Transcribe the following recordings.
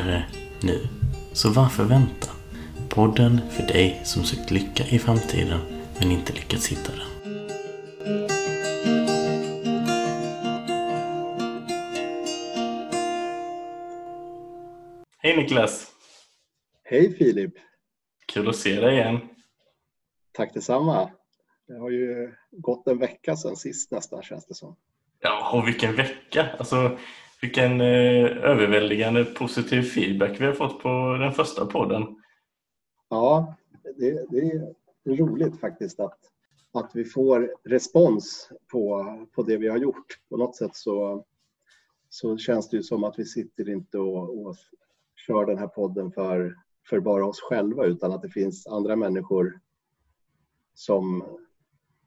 lyckligare nu. Så varför vänta? Podden för dig som sökt lycka i framtiden men inte lyckats hitta den. Hej Niklas! Hej Filip! Kul att se dig igen. Tack detsamma. Det har ju gått en vecka sedan sist nästan känns det som. Ja, och vilken vecka! Alltså, vilken eh, överväldigande positiv feedback vi har fått på den första podden. Ja, det, det är roligt faktiskt att, att vi får respons på, på det vi har gjort. På något sätt så, så känns det ju som att vi sitter inte och, och kör den här podden för, för bara oss själva utan att det finns andra människor som,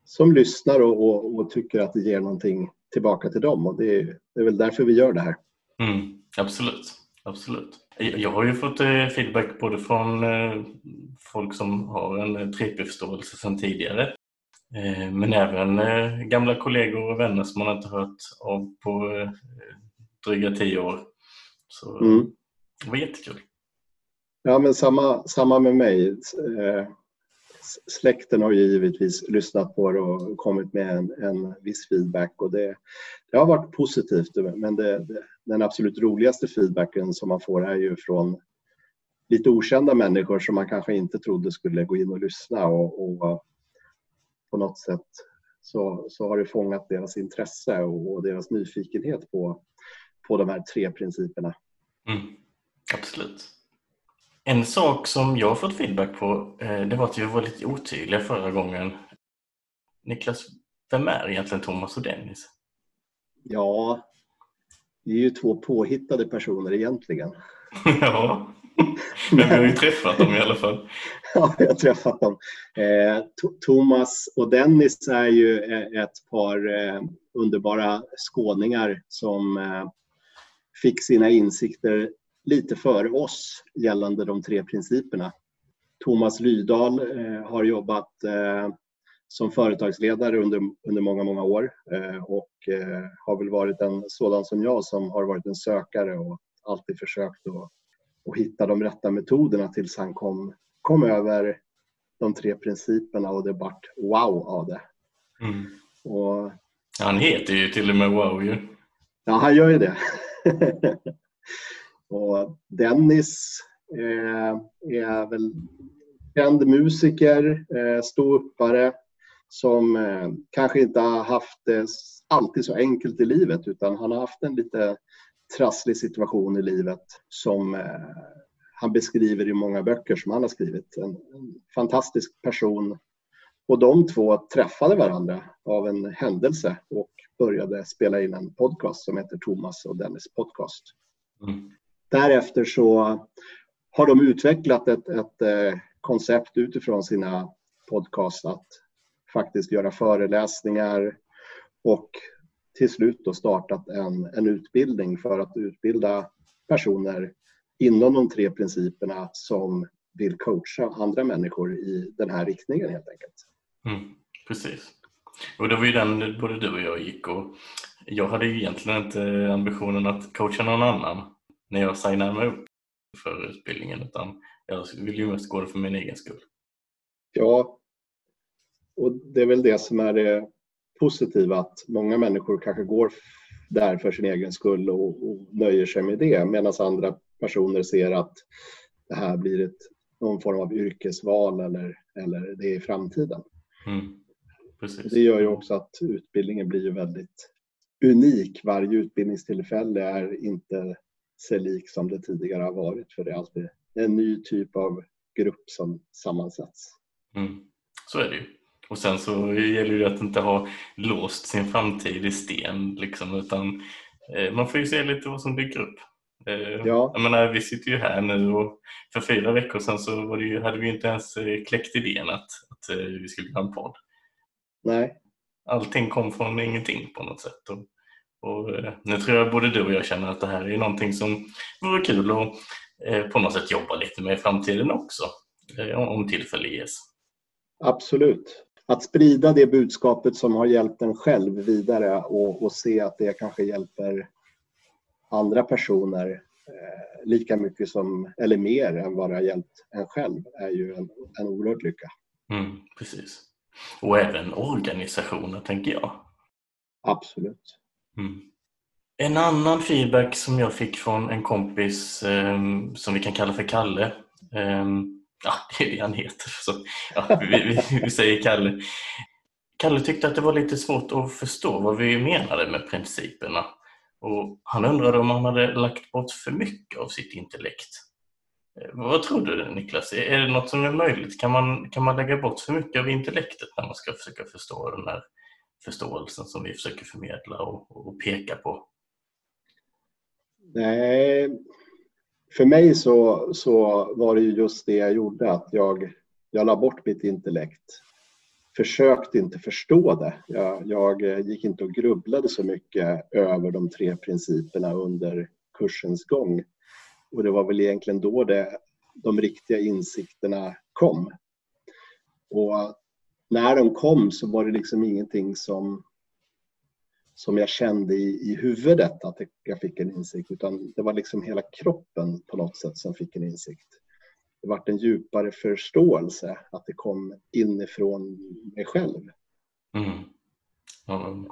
som lyssnar och, och, och tycker att det ger någonting tillbaka till dem och det är, det är väl därför vi gör det här. Mm, absolut, absolut. Jag har ju fått eh, feedback både från eh, folk som har en 3P-förståelse sedan tidigare eh, men även gamla kollegor och vänner som man inte hört av på dryga tio år. Så mm. det var jättekul. Ja, men samma, samma med mig släkten har ju givetvis lyssnat på det och kommit med en, en viss feedback och det, det har varit positivt men det, det, den absolut roligaste feedbacken som man får är ju från lite okända människor som man kanske inte trodde skulle gå in och lyssna och, och på något sätt så, så har det fångat deras intresse och, och deras nyfikenhet på, på de här tre principerna. Mm, absolut. En sak som jag har fått feedback på eh, det var att vi var lite otydliga förra gången. Niklas, vem är egentligen Thomas och Dennis? Ja, vi är ju två påhittade personer egentligen. ja, men vi har ju träffat dem i alla fall. ja, vi har träffat dem. Eh, Thomas och Dennis är ju eh, ett par underbara skåningar som fick sina insikter lite före oss gällande de tre principerna. Thomas Lydahl eh, har jobbat eh, som företagsledare under, under många, många år eh, och har väl varit en sådan som jag som har varit en sökare och alltid försökt att, att hitta de rätta metoderna tills han kom, kom över de tre principerna och det vart wow av det. Mm. Och, han heter ju till och med wow ju. Ja, han gör ju det. Och Dennis eh, är väl känd musiker, eh, ståuppare som eh, kanske inte har haft det alltid så enkelt i livet utan han har haft en lite trasslig situation i livet som eh, han beskriver i många böcker som han har skrivit. En, en fantastisk person. Och de två träffade varandra av en händelse och började spela in en podcast som heter Thomas och Dennis podcast. Mm. Därefter så har de utvecklat ett, ett eh, koncept utifrån sina podcast att faktiskt göra föreläsningar och till slut då startat en, en utbildning för att utbilda personer inom de tre principerna som vill coacha andra människor i den här riktningen helt enkelt. Mm, precis. Och det var ju den både du och jag gick och jag hade ju egentligen inte ambitionen att coacha någon annan när jag signade mig upp för utbildningen utan jag vill ju mest gå det för min egen skull. Ja, och det är väl det som är det positiva att många människor kanske går där för sin egen skull och, och nöjer sig med det medan andra personer ser att det här blir ett, någon form av yrkesval eller, eller det är i framtiden. Mm, det gör ju också att utbildningen blir väldigt unik. Varje utbildningstillfälle är inte sig lik som det tidigare har varit. För det är alltid en ny typ av grupp som sammansätts. Mm. Så är det ju. Och sen så gäller det att inte ha låst sin framtid i sten liksom, utan eh, man får ju se lite vad som dyker upp. Eh, ja. Jag menar, vi sitter ju här nu och för fyra veckor sedan så ju, hade vi inte ens eh, kläckt idén att, att eh, vi skulle ha en podd. Nej. Allting kom från ingenting på något sätt. Och och eh, nu tror jag både du och jag känner att det här är någonting som vore kul att eh, på något sätt jobba lite med i framtiden också, eh, om tillfälle ges. Absolut. Att sprida det budskapet som har hjälpt en själv vidare och, och se att det kanske hjälper andra personer eh, lika mycket som, eller mer än vad det har hjälpt en själv är ju en, en oerhörd lycka. Mm, precis. Och även organisationer tänker jag. Absolut. Mm. En annan feedback som jag fick från en kompis eh, som vi kan kalla för Kalle. Eh, ja, det är det han heter. Så, ja, vi, vi, vi, säger Kalle. Kalle tyckte att det var lite svårt att förstå vad vi menade med principerna. Och han undrade om han hade lagt bort för mycket av sitt intellekt. Eh, vad tror du Niklas? Är det något som är möjligt? Kan man, kan man lägga bort för mycket av intellektet när man ska försöka förstå den här förståelsen som vi försöker förmedla och, och peka på? Nej, för mig så, så var det just det jag gjorde, att jag, jag la bort mitt intellekt. Försökte inte förstå det. Jag, jag gick inte och grubblade så mycket över de tre principerna under kursens gång. Och det var väl egentligen då det, de riktiga insikterna kom. Och när de kom så var det liksom ingenting som, som jag kände i, i huvudet att jag fick en insikt, utan det var liksom hela kroppen på något sätt som fick en insikt. Det vart en djupare förståelse, att det kom inifrån mig själv. Mm. Ja,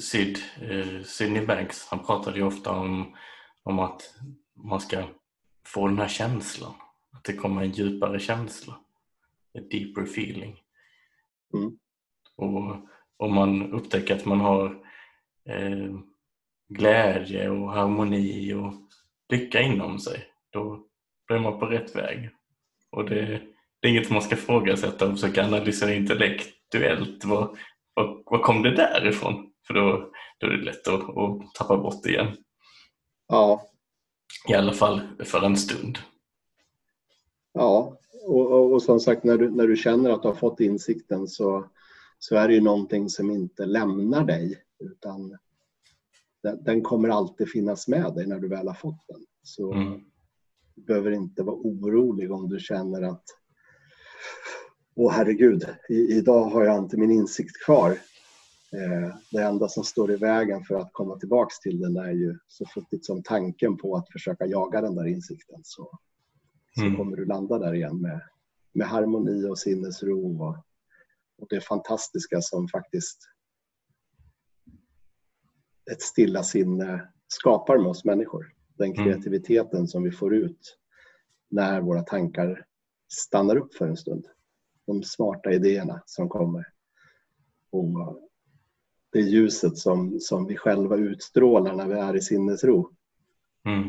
Sid, eh, Sidney Banks, han pratade ju ofta om, om att man ska få den här känslan, att det kommer en djupare känsla, a deeper feeling. Mm. Och om man upptäcker att man har eh, glädje och harmoni och lycka inom sig, då, då är man på rätt väg. Och det, det är inget man ska frågasätta och försöka analysera intellektuellt. Vad, vad, vad kom det därifrån? För då, då är det lätt att, att tappa bort det igen. Ja. I alla fall för en stund. Ja, och, och, och, som sagt när du, när du känner att du har fått insikten så, så är det ju någonting som inte lämnar dig utan den, den kommer alltid finnas med dig när du väl har fått den. Så mm. du behöver inte vara orolig om du känner att Åh herregud, i, idag har jag inte min insikt kvar. Eh, det enda som står i vägen för att komma tillbaks till den är ju så futtigt som tanken på att försöka jaga den där insikten. Så så mm. kommer du landa där igen med, med harmoni och sinnesro och, och det fantastiska som faktiskt ett stilla sinne skapar med oss människor. Den mm. kreativiteten mm. som vi får ut när våra tankar stannar upp för en stund. De smarta idéerna som kommer. Och det ljuset som, som vi själva utstrålar när vi är i sinnesro. Mm.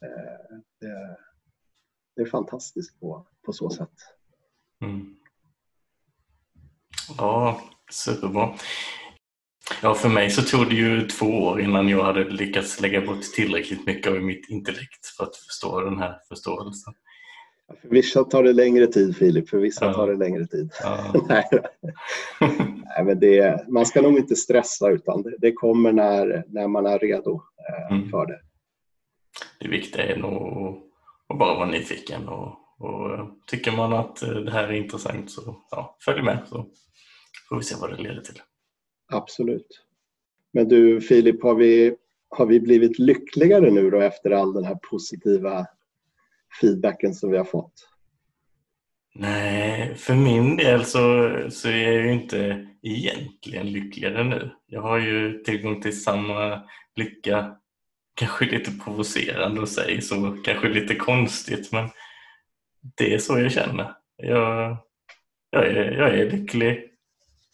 Eh, det, det är fantastiskt på, på så sätt. Mm. Ja, superbra. Ja, för mig så tog det ju två år innan jag hade lyckats lägga bort tillräckligt mycket av mitt intellekt för att förstå den här förståelsen. För vissa tar det längre tid Filip, för vissa ja. tar det längre tid. Ja. Nej. Nej, men det, man ska nog inte stressa utan det, det kommer när, när man är redo eh, mm. för det. Det viktiga är nog och bara vara nyfiken. Och, och eh, tycker man att eh, det här är intressant så ja, följ med så får vi se vad det leder till. Absolut. Men du Filip, har vi, har vi blivit lyckligare nu då efter all den här positiva feedbacken som vi har fått? Nej, för min del så, så är jag ju inte egentligen lyckligare nu. Jag har ju tillgång till samma lycka kanske lite provocerande att säga så, kanske lite konstigt men det är så jag känner. Jag, jag, är, jag är lycklig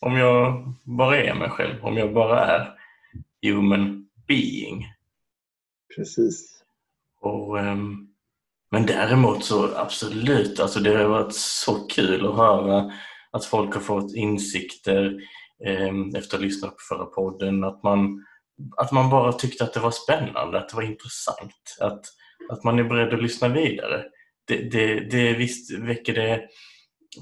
om jag bara är mig själv, om jag bara är human being. Precis. Och, um, men däremot så absolut, alltså det har varit så kul att höra att folk har fått insikter um, efter att ha lyssnat på förra podden, att man att man bara tyckte att det var spännande, att det var intressant, att, att man är beredd att lyssna vidare. Det, det, det visst väcker det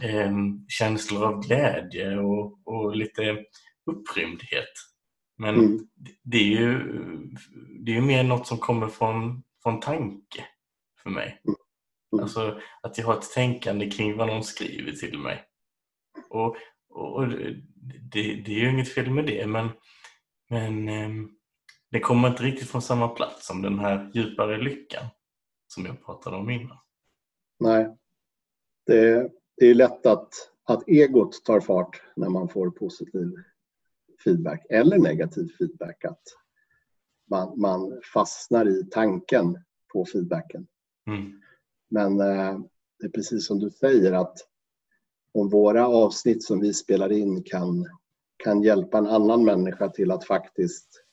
eh, känslor av glädje och, och lite upprymdhet. Men mm. det är ju det är mer något som kommer från, från tanke för mig. Mm. mm. Alltså att jag har ett tänkande kring vad någon skriver till mig. Och, och det, det är ju inget fel med det men men eh, det kommer inte riktigt från samma plats som den här djupare lyckan som jag pratade om innan. Nej, det, det är lätt att, att egot tar fart när man får positiv feedback eller negativ feedback. Att man, man fastnar i tanken på feedbacken. Mm. Men eh, det är precis som du säger att om våra avsnitt som vi spelar in kan, kan hjälpa en annan människa till att faktiskt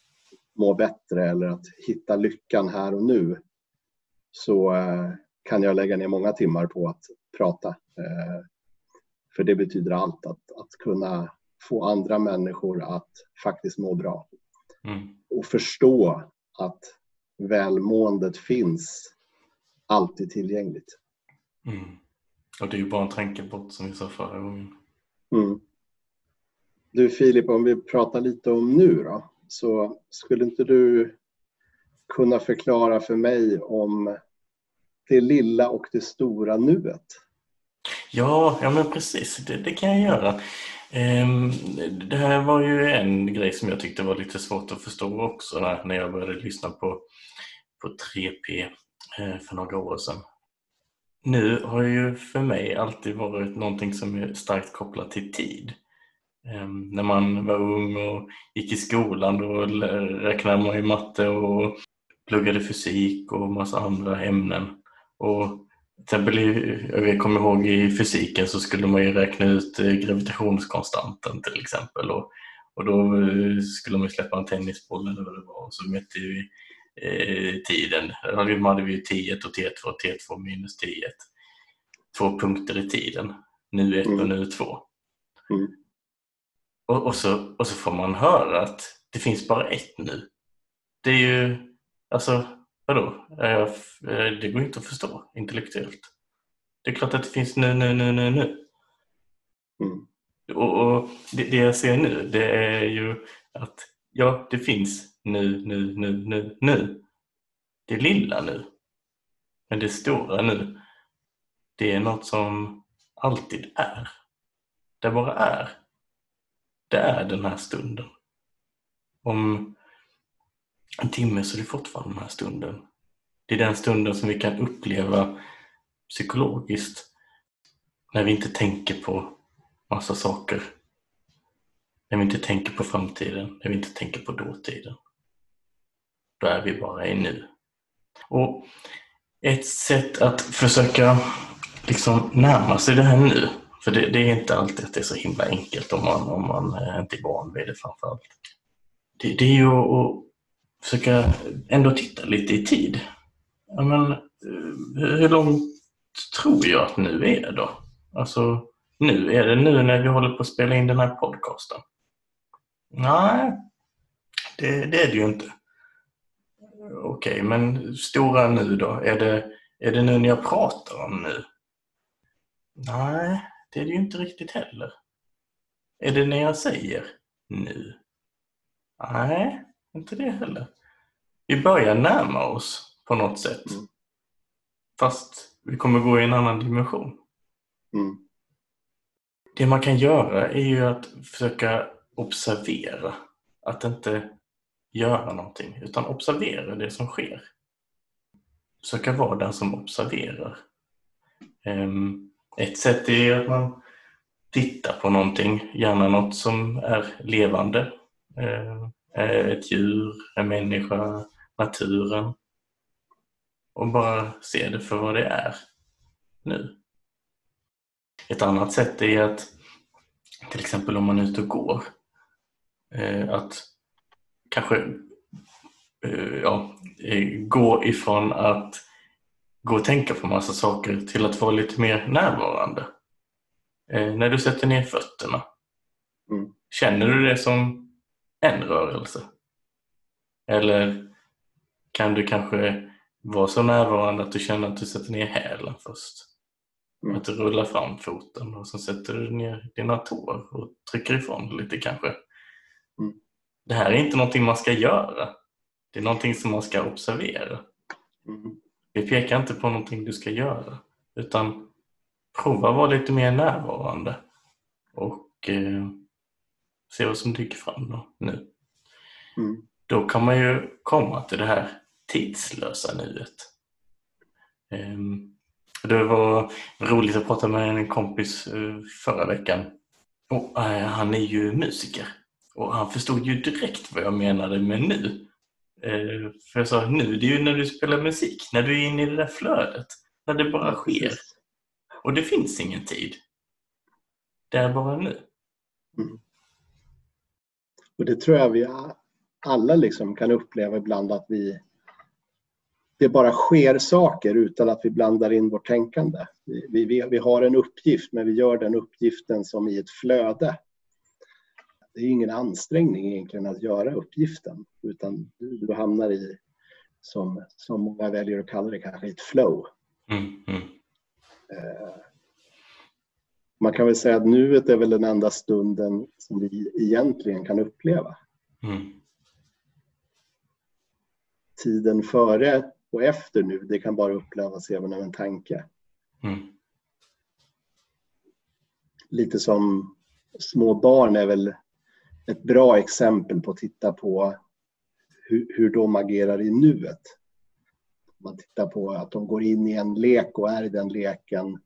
må bättre eller att hitta lyckan här och nu så eh, kan jag lägga ner många timmar på att prata. Eh, för det betyder allt, att, att kunna få andra människor att faktiskt må bra. Mm. Och förstå att välmåendet finns alltid tillgängligt. Mm. Och det är ju bara en tankebort som vi sa förra gången. Mm. Du Filip, om vi pratar lite om nu då. Så skulle inte du kunna förklara för mig om det lilla och det stora nuet? Ja, ja men precis. Det, det kan jag göra. Ehm, det här var ju en grej som jag tyckte var lite svårt att förstå också när jag började lyssna på, på 3P eh, för några år sedan. Nu har ju för mig alltid varit någonting som är starkt kopplat till tid. Ehm, när man var ung och gick i skolan då räknade man ju matte och pluggade fysik och massa andra ämnen. Och exempel, jag kommer ihåg i fysiken så skulle man ju räkna ut eh, gravitationskonstanten till exempel. Och, och då eh, skulle man släppa en tennisboll eller vad det var och så mätte vi eh, tiden. Då hade vi ju T1 och T2, T2 minus T1. Två punkter i tiden. Nu 1 och Mm. nu 2. Mm. Och, och, så, och så får man höra att det finns bara ett nu. Det är ju, alltså vadå? F- eh, Det går inte att förstå intellektuellt. Det är klart att det finns nu, nu, nu, nu, nu. Mm. Och, och det, det jag ser nu, det är ju att ja, det finns nu, nu, nu, nu, nu. Det lilla nu. Men det stora nu, det är något som alltid är. Det bara är. Det är den här stunden. Om en timme så är det fortfarande den här stunden. Det är den stunden som vi kan uppleva psykologiskt när vi inte tänker på massa saker. När vi inte tänker på framtiden, när vi inte tänker på dåtiden. Då är vi bara i nu. Och ett sätt att försöka liksom närma sig det här nu, för det, det är inte alltid att det är så himla enkelt om man, om man inte är van vid det framförallt. Det, det är ju att försöka ändå titta lite i tid. Ja, men, eh, hur långt tror jag att nu är då? Alltså, nu? Är det nu när vi håller på att spela in den här podcasten? Nej, det, det är det ju inte. Okej, men stora nu då? Är det, är det nu när jag pratar om nu? Nej, det är det ju inte riktigt heller. Är det när jag säger nu? Nej, inte det heller. Vi börjar närma oss på något sätt. Mm. Fast vi kommer gå i en annan dimension. Mm. Det man kan göra är ju att försöka observera. Att inte göra någonting, utan observera det som sker. Försöka vara den som observerar. Ehm, ett sätt är att man tittar på någonting, gärna något som är levande. Eh, eh, ett djur, en människa, naturen. Och bara se det för vad det är nu. Ett annat sätt är att till exempel om man är ute och går eh, att kanske ja, gå ifrån att gå och tänka på massa saker till att vara lite mer närvarande. Eh, när du sätter ner fötterna, Mm. känner du det som en rörelse? Eller kan du kanske vara så närvarande att du känner att du sätter ner hälen först? Mm. Att du rullar fram foten och så sätter du ner dina tår och trycker ifrån lite kanske. Mm. Det här är inte någonting man ska göra. Det är någonting som man ska observera. Mm. Vi pekar inte på någonting du ska göra. Utan prova att vara lite mer närvarande. Och eh, se vad som dyker fram då, nu. Mm. då kan man ju komma till det här tidslösa nuet. Ehm, det var roligt att prata med en kompis eh, förra veckan. Och, äh, han är ju musiker och han förstod ju direkt vad jag menade med nu. Eh, för jag sa nu, det är ju när du spelar musik, när du är inne i det där flödet, när det bara sker. Och det finns ingen tid. Det är bara nu. Mm. Och det tror jag vi alla liksom kan uppleva ibland att vi det bara sker saker utan att vi blandar in vårt tänkande. Vi, vi, vi har en uppgift men vi gör den uppgiften som i ett flöde. Det är ingen ansträngning egentligen att göra uppgiften utan du, du hamnar i, som, som många väljer att kalla det, kanske ett flow. Mm, mm. Eh, man kan väl säga att nuet är väl den enda stunden som vi egentligen kan uppleva. Mm. Tiden före och efter nu, det kan bara upplevas även av en tanke. Mm. Lite som små barn är väl ett bra exempel på att titta på hur, hur de agerar i nuet. Man tittar på att de går in i en lek och är i den leken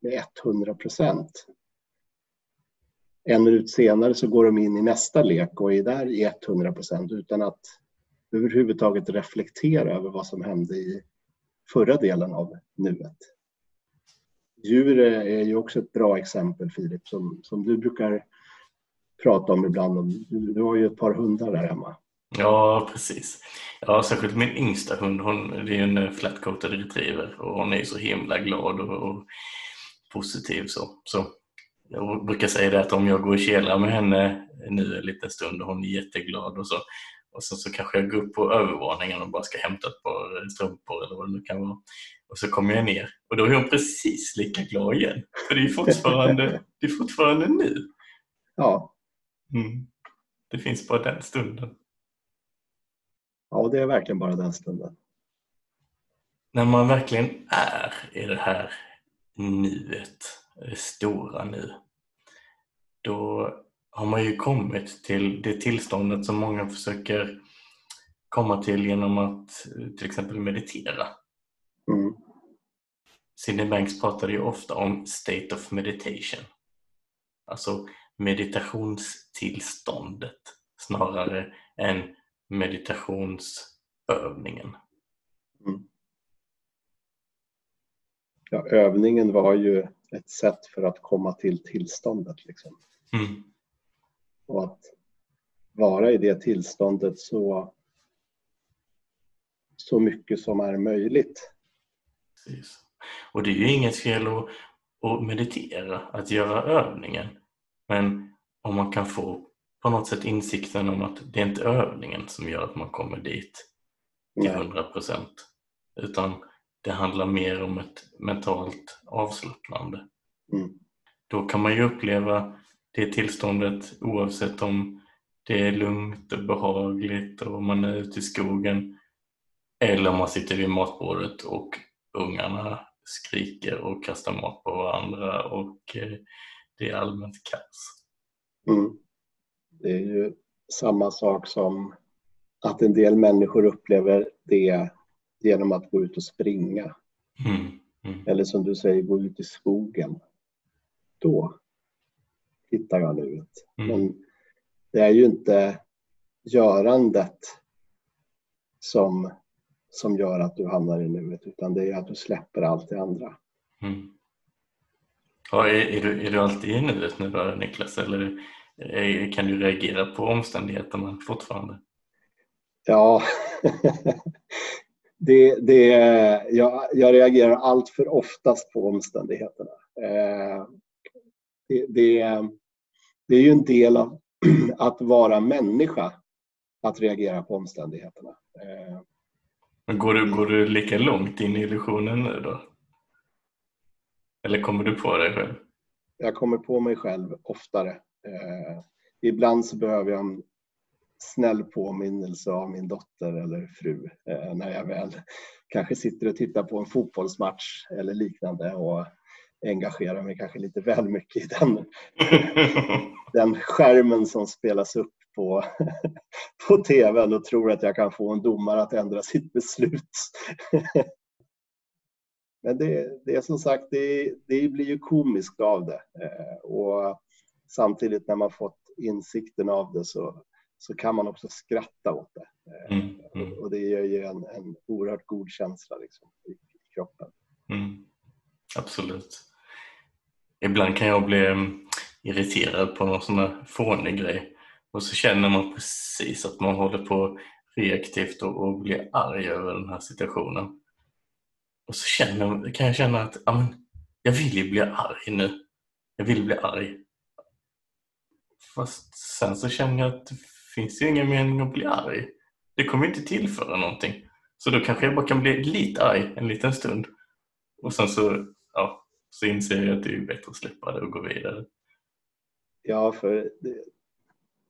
med 100 procent. En minut senare så går de in i nästa lek och är där i 100 procent utan att överhuvudtaget reflektera över vad som hände i förra delen av nuet. Djur är ju också ett bra exempel Filip, som, som du brukar prata om ibland. Du, du har ju ett par hundar där hemma. Ja, precis. Ja, särskilt min yngsta hund, hon, det är en flatcoated retriever och hon är så himla glad och, och positiv. Så. så jag brukar säga det att om jag går och kelar med henne nu en liten stund och hon är jätteglad och så och sen så kanske jag går upp på övervåningen och bara ska hämta ett par strumpor eller vad det nu kan vara. Och så kommer jag ner och då är hon precis lika glad igen. För det är fortfarande, det är fortfarande nu. Ja. Mm. Det finns bara den stunden. Ja, det är verkligen bara den stunden. När man verkligen är i det här nuet, det stora nu, då har man ju kommit till det tillståndet som många försöker komma till genom att till exempel meditera. Mm. Sidney Banks pratade ju ofta om state of meditation. Alltså meditationstillståndet snarare än meditationsövningen. Mm. Ja, övningen var ju ett sätt för att komma till tillståndet. Liksom. Mm och att vara i det tillståndet så, så mycket som är möjligt. Precis. Och det är ju inget fel att, att meditera, att göra övningen. Men om man kan få på något sätt insikten om att det är inte övningen som gör att man kommer dit till hundra procent. Utan det handlar mer om ett mentalt avslappnande. Mm. Då kan man ju uppleva det tillståndet oavsett om det är lugnt och behagligt och man är ute i skogen eller om man sitter vid matbordet och ungarna skriker och kastar mat på varandra och eh, det är allmänt kaos. Mm. Det är ju samma sak som att en del människor upplever det genom att gå ut och springa. Mm. Mm. Eller som du säger, gå ut i skogen. Då hittar jag nuet. Mm. Men det är ju inte görandet som, som gör att du hamnar i nuet utan det är att du släpper allt det andra. Mm. Ja, är, är, du, är du alltid i nuet nu då Niklas eller är, kan du reagera på omständigheterna fortfarande? Ja, det, det, jag, jag reagerar allt för oftast på omständigheterna. Eh, det, det, det är ju en del av att vara människa, att reagera på omständigheterna. Eh, Men går du, går du lika långt in i illusionen nu då? Eller kommer du på dig själv? Jag kommer på mig själv oftare. Eh, ibland så behöver jag en snäll påminnelse av min dotter eller fru eh, när jag väl kanske sitter och tittar på en fotbollsmatch eller liknande och engagerar mig kanske lite väl mycket i den, den skärmen som spelas upp på, på TVn och tror att jag kan få en domare att ändra sitt beslut. Men det, det är som sagt, det, det blir ju komiskt av det. Eh, och samtidigt när man fått insikten av det så, så kan man också skratta åt det. Eh, mm, mm. Och det ger ju en, en oerhört god känsla liksom, i, i kroppen. Mm, absolut. Ibland kan jag bli mm, irriterad på någon sån här fånig grej och så känner man precis att man håller på reaktivt och, och blir arg över den här situationen. Och så känner, kan jag känna att amen, jag vill ju bli arg nu. Jag vill bli arg. Fast sen så känner jag att det finns ju ingen mening att bli arg. Det kommer inte tillföra någonting. Så då kanske jag bara kan bli lite arg en liten stund. Och sen så, ja, så inser jag att det är bättre att släppa det och gå vidare. Ja, för det,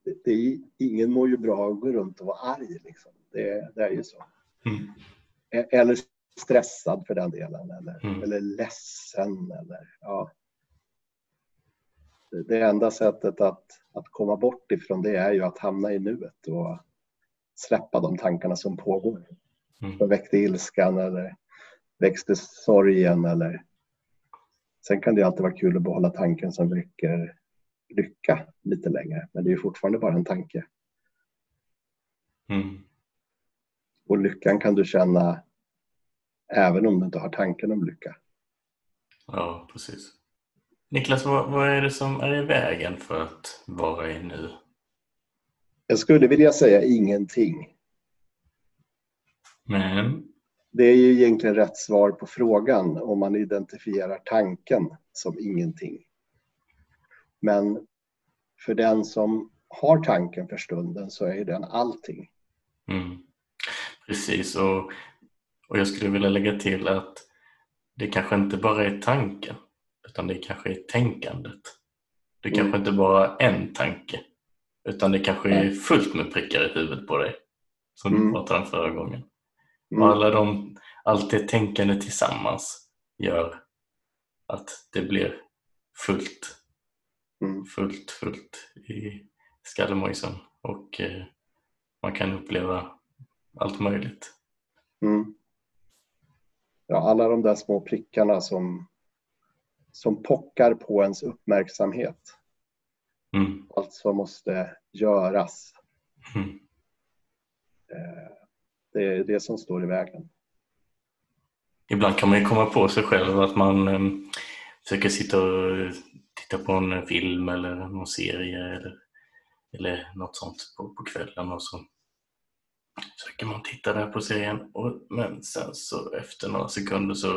det, det, ingen mår ju bra att gå runt och vara arg. Liksom. Det, det är ju så. Mm. E, eller stressad för den delen eller, mm. eller ledsen. Eller, ja. Det enda sättet att, att komma bort ifrån det är ju att hamna i nuet och släppa de tankarna som pågår. Mm. Som väckte ilskan eller växte sorgen eller Sen kan det alltid vara kul att behålla tanken som väcker lycka lite längre, men det är fortfarande bara en tanke. Mm. Och lyckan kan du känna även om du inte har tanken om lycka. Ja, precis. Niklas, vad, vad är det som är i vägen för att vara i nu? Jag skulle vilja säga ingenting. Men? Det är ju egentligen rätt svar på frågan om man identifierar tanken som ingenting. Men för den som har tanken för stunden så är den allting. Mm. Precis, och och jag skulle vilja lägga till att det kanske inte bara är tanken utan det kanske är tänkandet. Det mm. kanske inte bara är en tanke utan det kanske är fullt med prickar i huvudet på dig som mm. du pratade om förra gången. Mm. Och alla de, allt det tänkande tillsammans gör att det blir fullt, mm. fullt, fullt i skallemojsen och eh, man kan uppleva allt möjligt. Mm ja, alla de där små prickarna som, som pockar på ens uppmärksamhet. Mm. Allt som måste göras. Mm. Eh, det är det som står i vägen. Ibland kan man ju komma på sig själv att man um, försöker sitta och titta på en film eller någon serie eller, eller något sånt på, på kvällen och så försöker man titta där på serien och, men sen så efter några sekunder så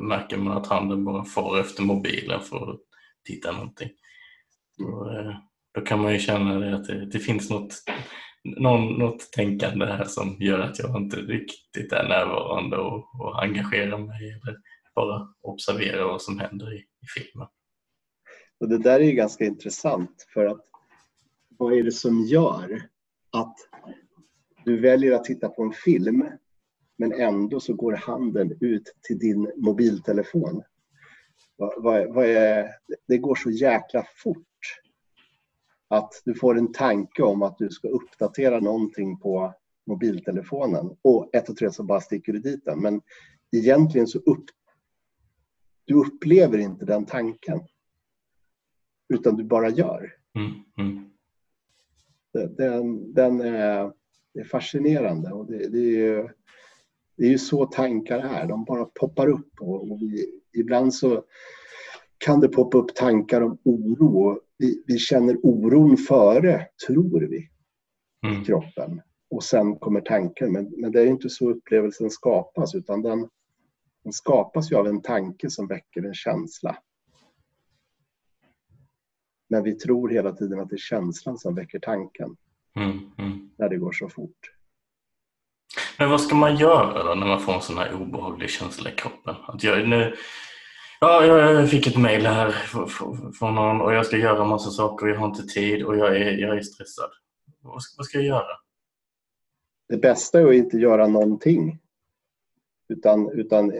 märker man att handen bara far efter mobilen för att titta någonting. Och, eh, då kan man ju känna det att det, det finns något, någon, något tänkande här som gör att jag inte riktigt är närvarande och, och engagerar mig eller bara observerar vad som händer i, i filmen. Och det där är ju ganska intressant för att vad är det som gör att du väljer att titta på en film men ändå så går handen ut till din mobiltelefon. Vad, vad, vad är, det går så jäkla fort att du får en tanke om att du ska uppdatera någonting på mobiltelefonen och ett och tre så bara sticker du dit den. Men egentligen så upp, du upplever inte den tanken utan du bara gör. Mm, mm. Den, den är det är fascinerande och det, det är ju det är ju så tankar är. De bara poppar upp och, och vi, ibland så kan det poppa upp tankar om oro. Vi, vi känner oron före, tror vi, mm. i kroppen. Och sen kommer tanken. Men, men det är inte så upplevelsen skapas utan den, den skapas ju av en tanke som väcker en känsla. Men vi tror hela tiden att det är känslan som väcker tanken. Mm, mm. När det går så fort. Men vad ska man göra då när man får en sån här obehaglig känsla i kroppen? Att jag, nu, ja, jag fick ett mejl här från någon och jag ska göra massa saker och jag har inte tid och jag är, jag är stressad. Vad ska, vad ska jag göra? Det bästa är att inte göra någonting. Utan, utan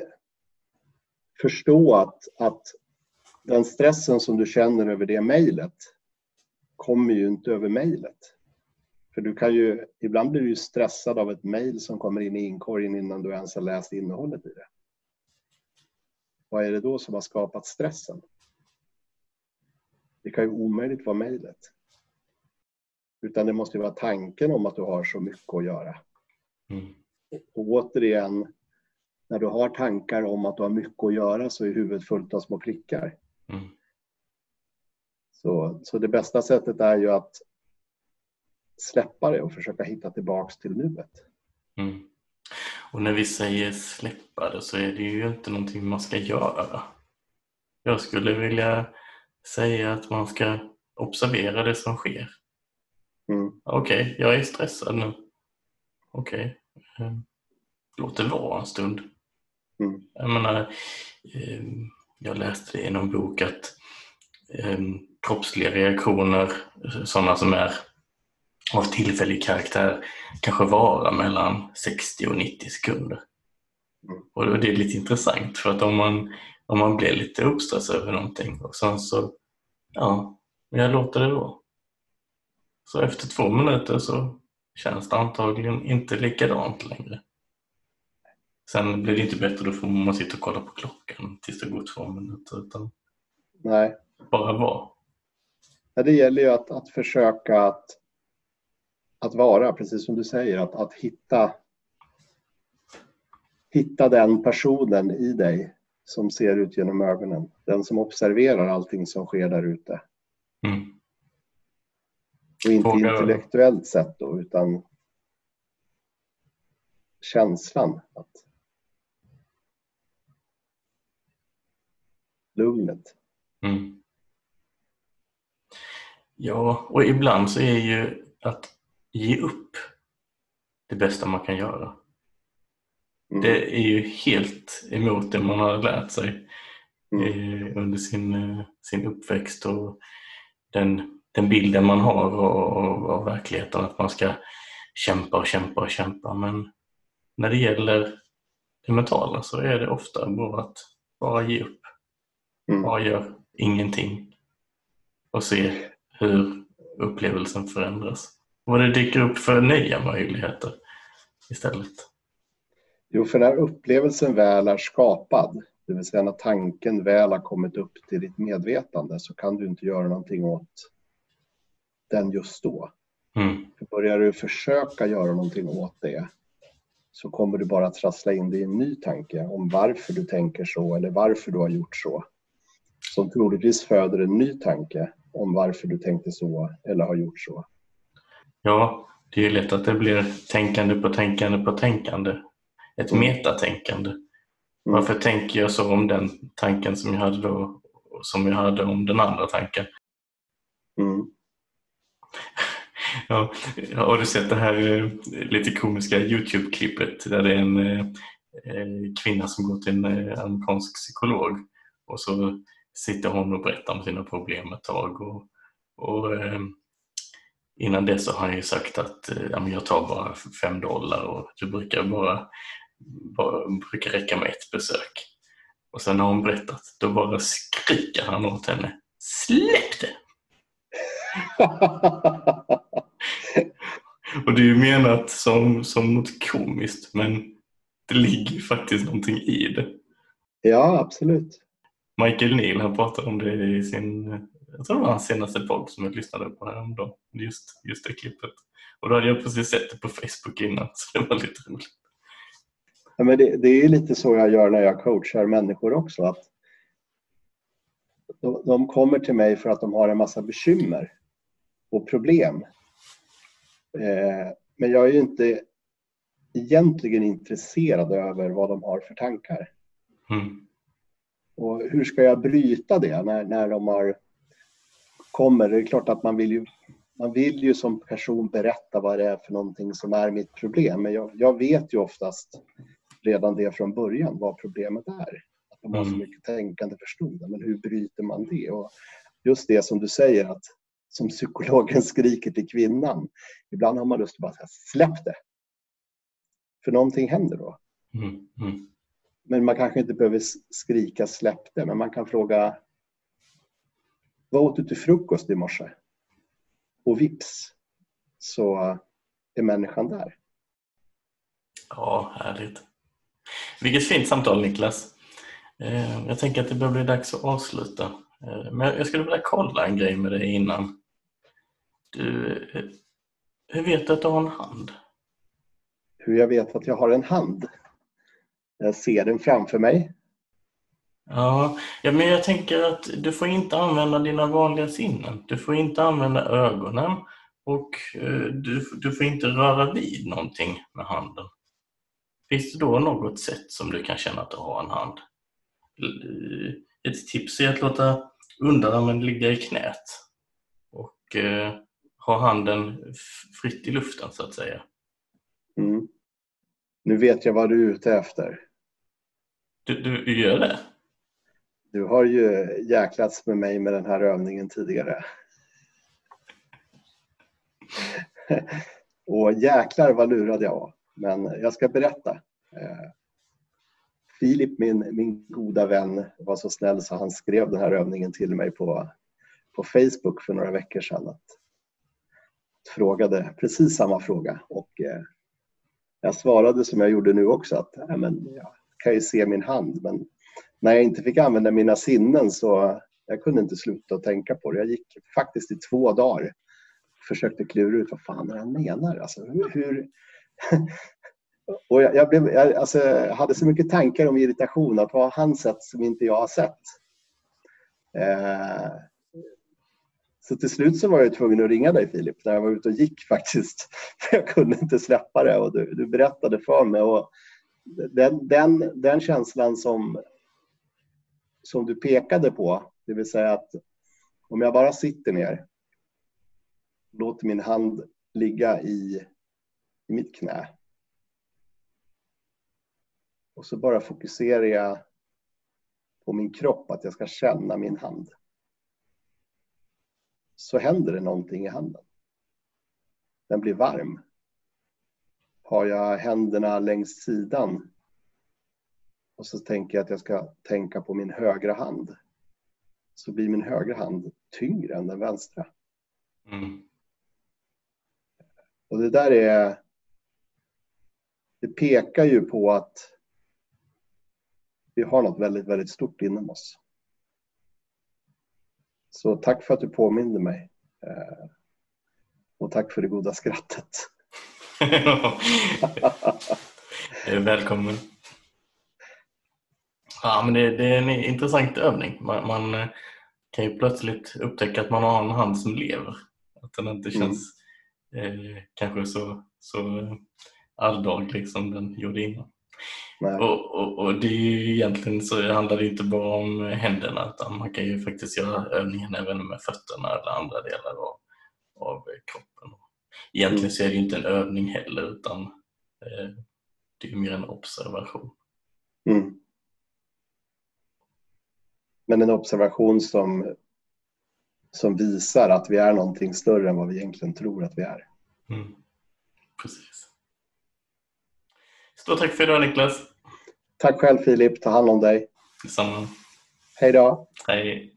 förstå att, att den stressen som du känner över det mejlet kommer ju inte över mejlet. För du kan ju, ibland blir du stressad av ett mejl som kommer in i inkorgen innan du ens har läst innehållet i det. Vad är det då som har skapat stressen? Det kan ju omöjligt vara mejlet. Utan det måste ju vara tanken om att du har så mycket att göra. Mm. Och återigen, när du har tankar om att du har mycket att göra så är huvudet fullt av små prickar. Mm. Så, så det bästa sättet är ju att släppa det och försöka hitta tillbaks till nuet. Mm. Och när vi säger släppa det så är det ju inte någonting man ska göra. Jag skulle vilja säga att man ska observera det som sker. Mm. Okej, okay, jag är stressad nu. Okej, okay. Ehm, låt det vara en stund. Mm. Jag menar, ehm, jag läste det i någon bok att ehm, kroppsliga reaktioner, sådana som är av tillfällig karaktär, kanske vara mellan 60 och 90 sekunder. Mm. Och det är lite intressant för att om man, om man blir lite uppstressad över någonting och sen så, ja, jag låter det vara. Så efter två minuter så känns det antagligen inte likadant längre. Sen blir det inte bättre, då får man sitta och kolla på klockan tills det går två minuter. Utan Nej. Bara vara. Ja, det gäller ju att, att försöka att, att vara, precis som du säger, att, att hitta, hitta den personen i dig som ser ut genom ögonen. Den som observerar allting som sker där ute. Mm. Och inte Fråga- intellektuellt sett då, utan känslan. Att lugnet. Mm. Ja, och ibland så är ju att ge upp det bästa man kan göra. Mm. Det är ju helt emot det man har lärt sig Mm. eh, under sin, eh, sin uppväxt och den, den bilden man har av, av, av verkligheten att man ska kämpa och kämpa och kämpa. Men när det gäller det mentala så är det ofta bara att bara ge upp. Mm. Bara gör ingenting och se hur upplevelsen förändras. Vad det dyker upp för nya möjligheter istället. Jo, för när upplevelsen väl är skapad, det vill säga när tanken väl har kommit upp till ditt medvetande så kan du inte göra någonting åt den just då. Mm. För börjar du försöka göra någonting åt det så kommer du bara trassla in dig i en ny tanke om varför du tänker så eller varför du har gjort så. Som troligtvis föder en ny tanke om varför du tänkte så eller har gjort så. Ja, det är ju lätt att det blir tänkande på tänkande på tänkande. Ett Mm. metatänkande. Varför tänker jag så om den tanken som jag hade då som jag hade om den andra tanken? Mm. Ja, har du sett det här eh, lite komiska Youtube-klippet där det är en eh, eh, kvinna som går till en eh, amerikansk psykolog och så sitter hon och berättar om sina problem ett tag och, och eh, innan det så har han ju sagt att eh, ja, jag tar bara fem dollar och det brukar bara, bara brukar räcka med ett besök. Och sen har hon berättat, då bara skriker han åt henne Släpp det! Och det är ju menat som, som något komiskt men det ligger faktiskt någonting i det. ja, absolut. Michael Neal han pratade om det i sin, jag tror det var hans senaste podd som jag lyssnade på häromdagen. Just, just det klippet. Och då hade jag precis sett det på Facebook innan så det var lite roligt. Ja, men det, det är lite så jag gör när jag coachar människor också. Att de, de kommer till mig för att de har en massa bekymmer och problem. Eh, men jag är ju inte egentligen intresserad över vad de har för tankar. Mm. Och hur ska jag bryta det när, när de har kommer? Det är klart att man vill ju man vill ju som person berätta vad det är för någonting som är mitt problem. Men jag, jag vet ju oftast redan det från början vad problemet är. Att de har så Mm. mycket tänkande förstående. Men hur bryter man det? Och just det som du säger att som psykologen skriker till kvinnan. Ibland har man lust att bara säga släpp det. För någonting händer då. Mm. Mm. Men man kanske inte behöver skrika släpp det, men man kan fråga Vad åt du till frukost i morse? Och vips så är människan där. Ja, härligt. Vilket fint samtal Niklas. Eh, jag tänker att det börjar bli dags att avsluta. Eh, men jag skulle vilja kolla en grej med dig innan. Du, eh, hur vet du att du har en hand? Hur jag vet att jag har en hand? Jag ser den framför mig. Ja, ja, men jag tänker att du får inte använda dina vanliga sinnen. Du får inte använda ögonen och du, du får inte röra vid någonting med handen. Finns det då något sätt som du kan känna att du har en hand? Ett tips är att låta underarmen ligga i knät och eh, ha handen fritt i luften så att säga. Mm. Nu vet jag vad du är ute efter. Du, du gör det? Du har ju jäklats med mig med den här övningen tidigare. Och jäklar vad lurad jag var. Men jag ska berätta. Eh, Filip, min, min goda vän, var så snäll så han skrev den här övningen till mig på, på Facebook för några veckor sedan. Att, frågade precis samma fråga och eh, jag svarade som jag gjorde nu också att äh, men, jag kan ju se min hand men när jag inte fick använda mina sinnen så jag kunde inte sluta att tänka på det. Jag gick faktiskt i två dagar och försökte klura ut vad fan han menar. Alltså, hur, hur och jag, jag, blev, jag alltså, hade så mycket tankar om irritation, att vad har han sett som inte jag har sett? Eh, så till slut så var jag tvungen att ringa dig Filip när jag var ute och gick faktiskt. Jag kunde inte släppa det och du, du berättade för mig. Och den, den, den känslan som, som du pekade på, det vill säga att om jag bara sitter ner, låter min hand ligga i i mitt knä. Och så bara fokuserar jag på min kropp, att jag ska känna min hand. Så händer det någonting i handen. Den blir varm. Har jag händerna längs sidan och så tänker jag att jag ska tänka på min högra hand så blir min högra hand tyngre än den vänstra. Mm. Och det där är det pekar ju på att vi har något väldigt, väldigt stort inom oss. Så tack för att du påminde mig. Eh, och tack för det goda skrattet. Välkommen. Ja, men det, det, är en intressant övning. Man, man, eh, kan ju plötsligt upptäcka att man har en hand som lever. Att den inte mm. känns mm. eh, kanske så, så alldaglig som den gjorde innan. Och, och, och, det är ju egentligen så handlar det inte bara om händerna utan man kan ju faktiskt göra övningen även med fötterna eller andra delar av, av kroppen. Egentligen så är det ju inte en övning heller utan eh, det är mer en observation. Mm. Men en observation som, som visar att vi är någonting större än vad vi egentligen tror att vi är. Mm. Precis. Stort tack för idag Niklas. Tack själv Filip. Ta hand om dig. Detsamma. Hej då. Hej.